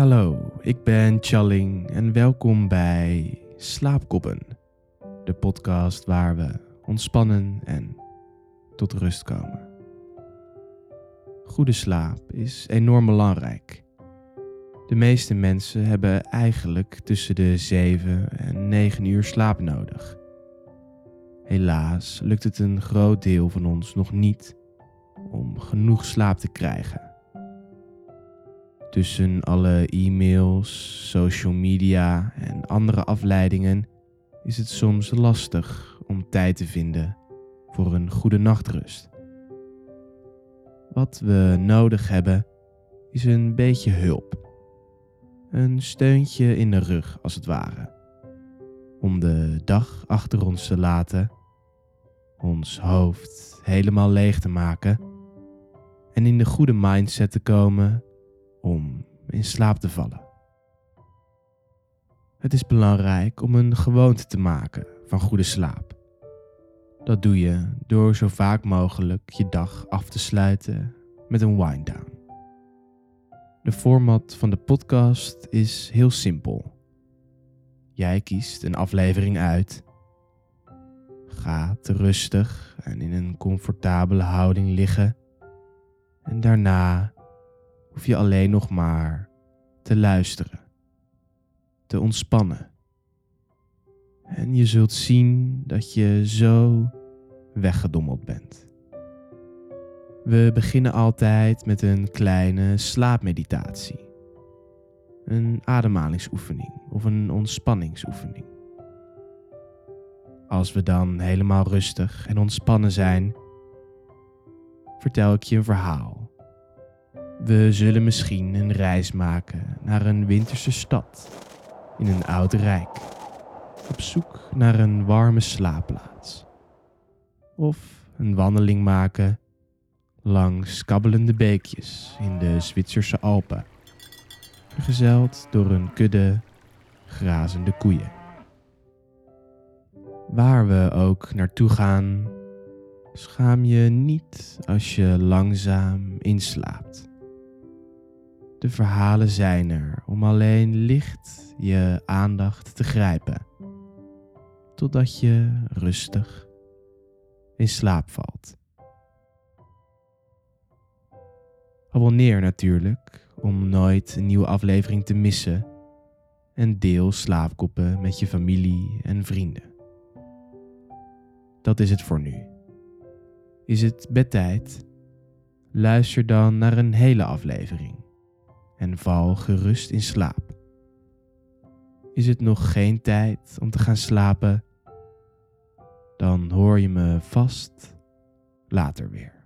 Hallo, ik ben Challing en welkom bij Slaapkoppen, de podcast waar we ontspannen en tot rust komen. Goede slaap is enorm belangrijk. De meeste mensen hebben eigenlijk tussen de 7 en 9 uur slaap nodig. Helaas lukt het een groot deel van ons nog niet om genoeg slaap te krijgen. Tussen alle e-mails, social media en andere afleidingen is het soms lastig om tijd te vinden voor een goede nachtrust. Wat we nodig hebben is een beetje hulp. Een steuntje in de rug, als het ware. Om de dag achter ons te laten, ons hoofd helemaal leeg te maken en in de goede mindset te komen om in slaap te vallen. Het is belangrijk om een gewoonte te maken van goede slaap. Dat doe je door zo vaak mogelijk je dag af te sluiten met een wind-down. De format van de podcast is heel simpel. Jij kiest een aflevering uit. Gaat rustig en in een comfortabele houding liggen. En daarna hoef je alleen nog maar te luisteren, te ontspannen. En je zult zien dat je zo weggedommeld bent. We beginnen altijd met een kleine slaapmeditatie. Een ademhalingsoefening of een ontspanningsoefening. Als we dan helemaal rustig en ontspannen zijn, vertel ik je een verhaal we zullen misschien een reis maken naar een winterse stad in een oud rijk, op zoek naar een warme slaapplaats. Of een wandeling maken langs kabbelende beekjes in de Zwitserse Alpen, vergezeld door een kudde grazende koeien. Waar we ook naartoe gaan, schaam je niet als je langzaam inslaapt. De verhalen zijn er om alleen licht je aandacht te grijpen, totdat je rustig in slaap valt. Abonneer natuurlijk om nooit een nieuwe aflevering te missen en deel slaapkoppen met je familie en vrienden. Dat is het voor nu. Is het bedtijd? Luister dan naar een hele aflevering en val gerust in slaap. Is het nog geen tijd om te gaan slapen? Dan hoor je me vast later weer.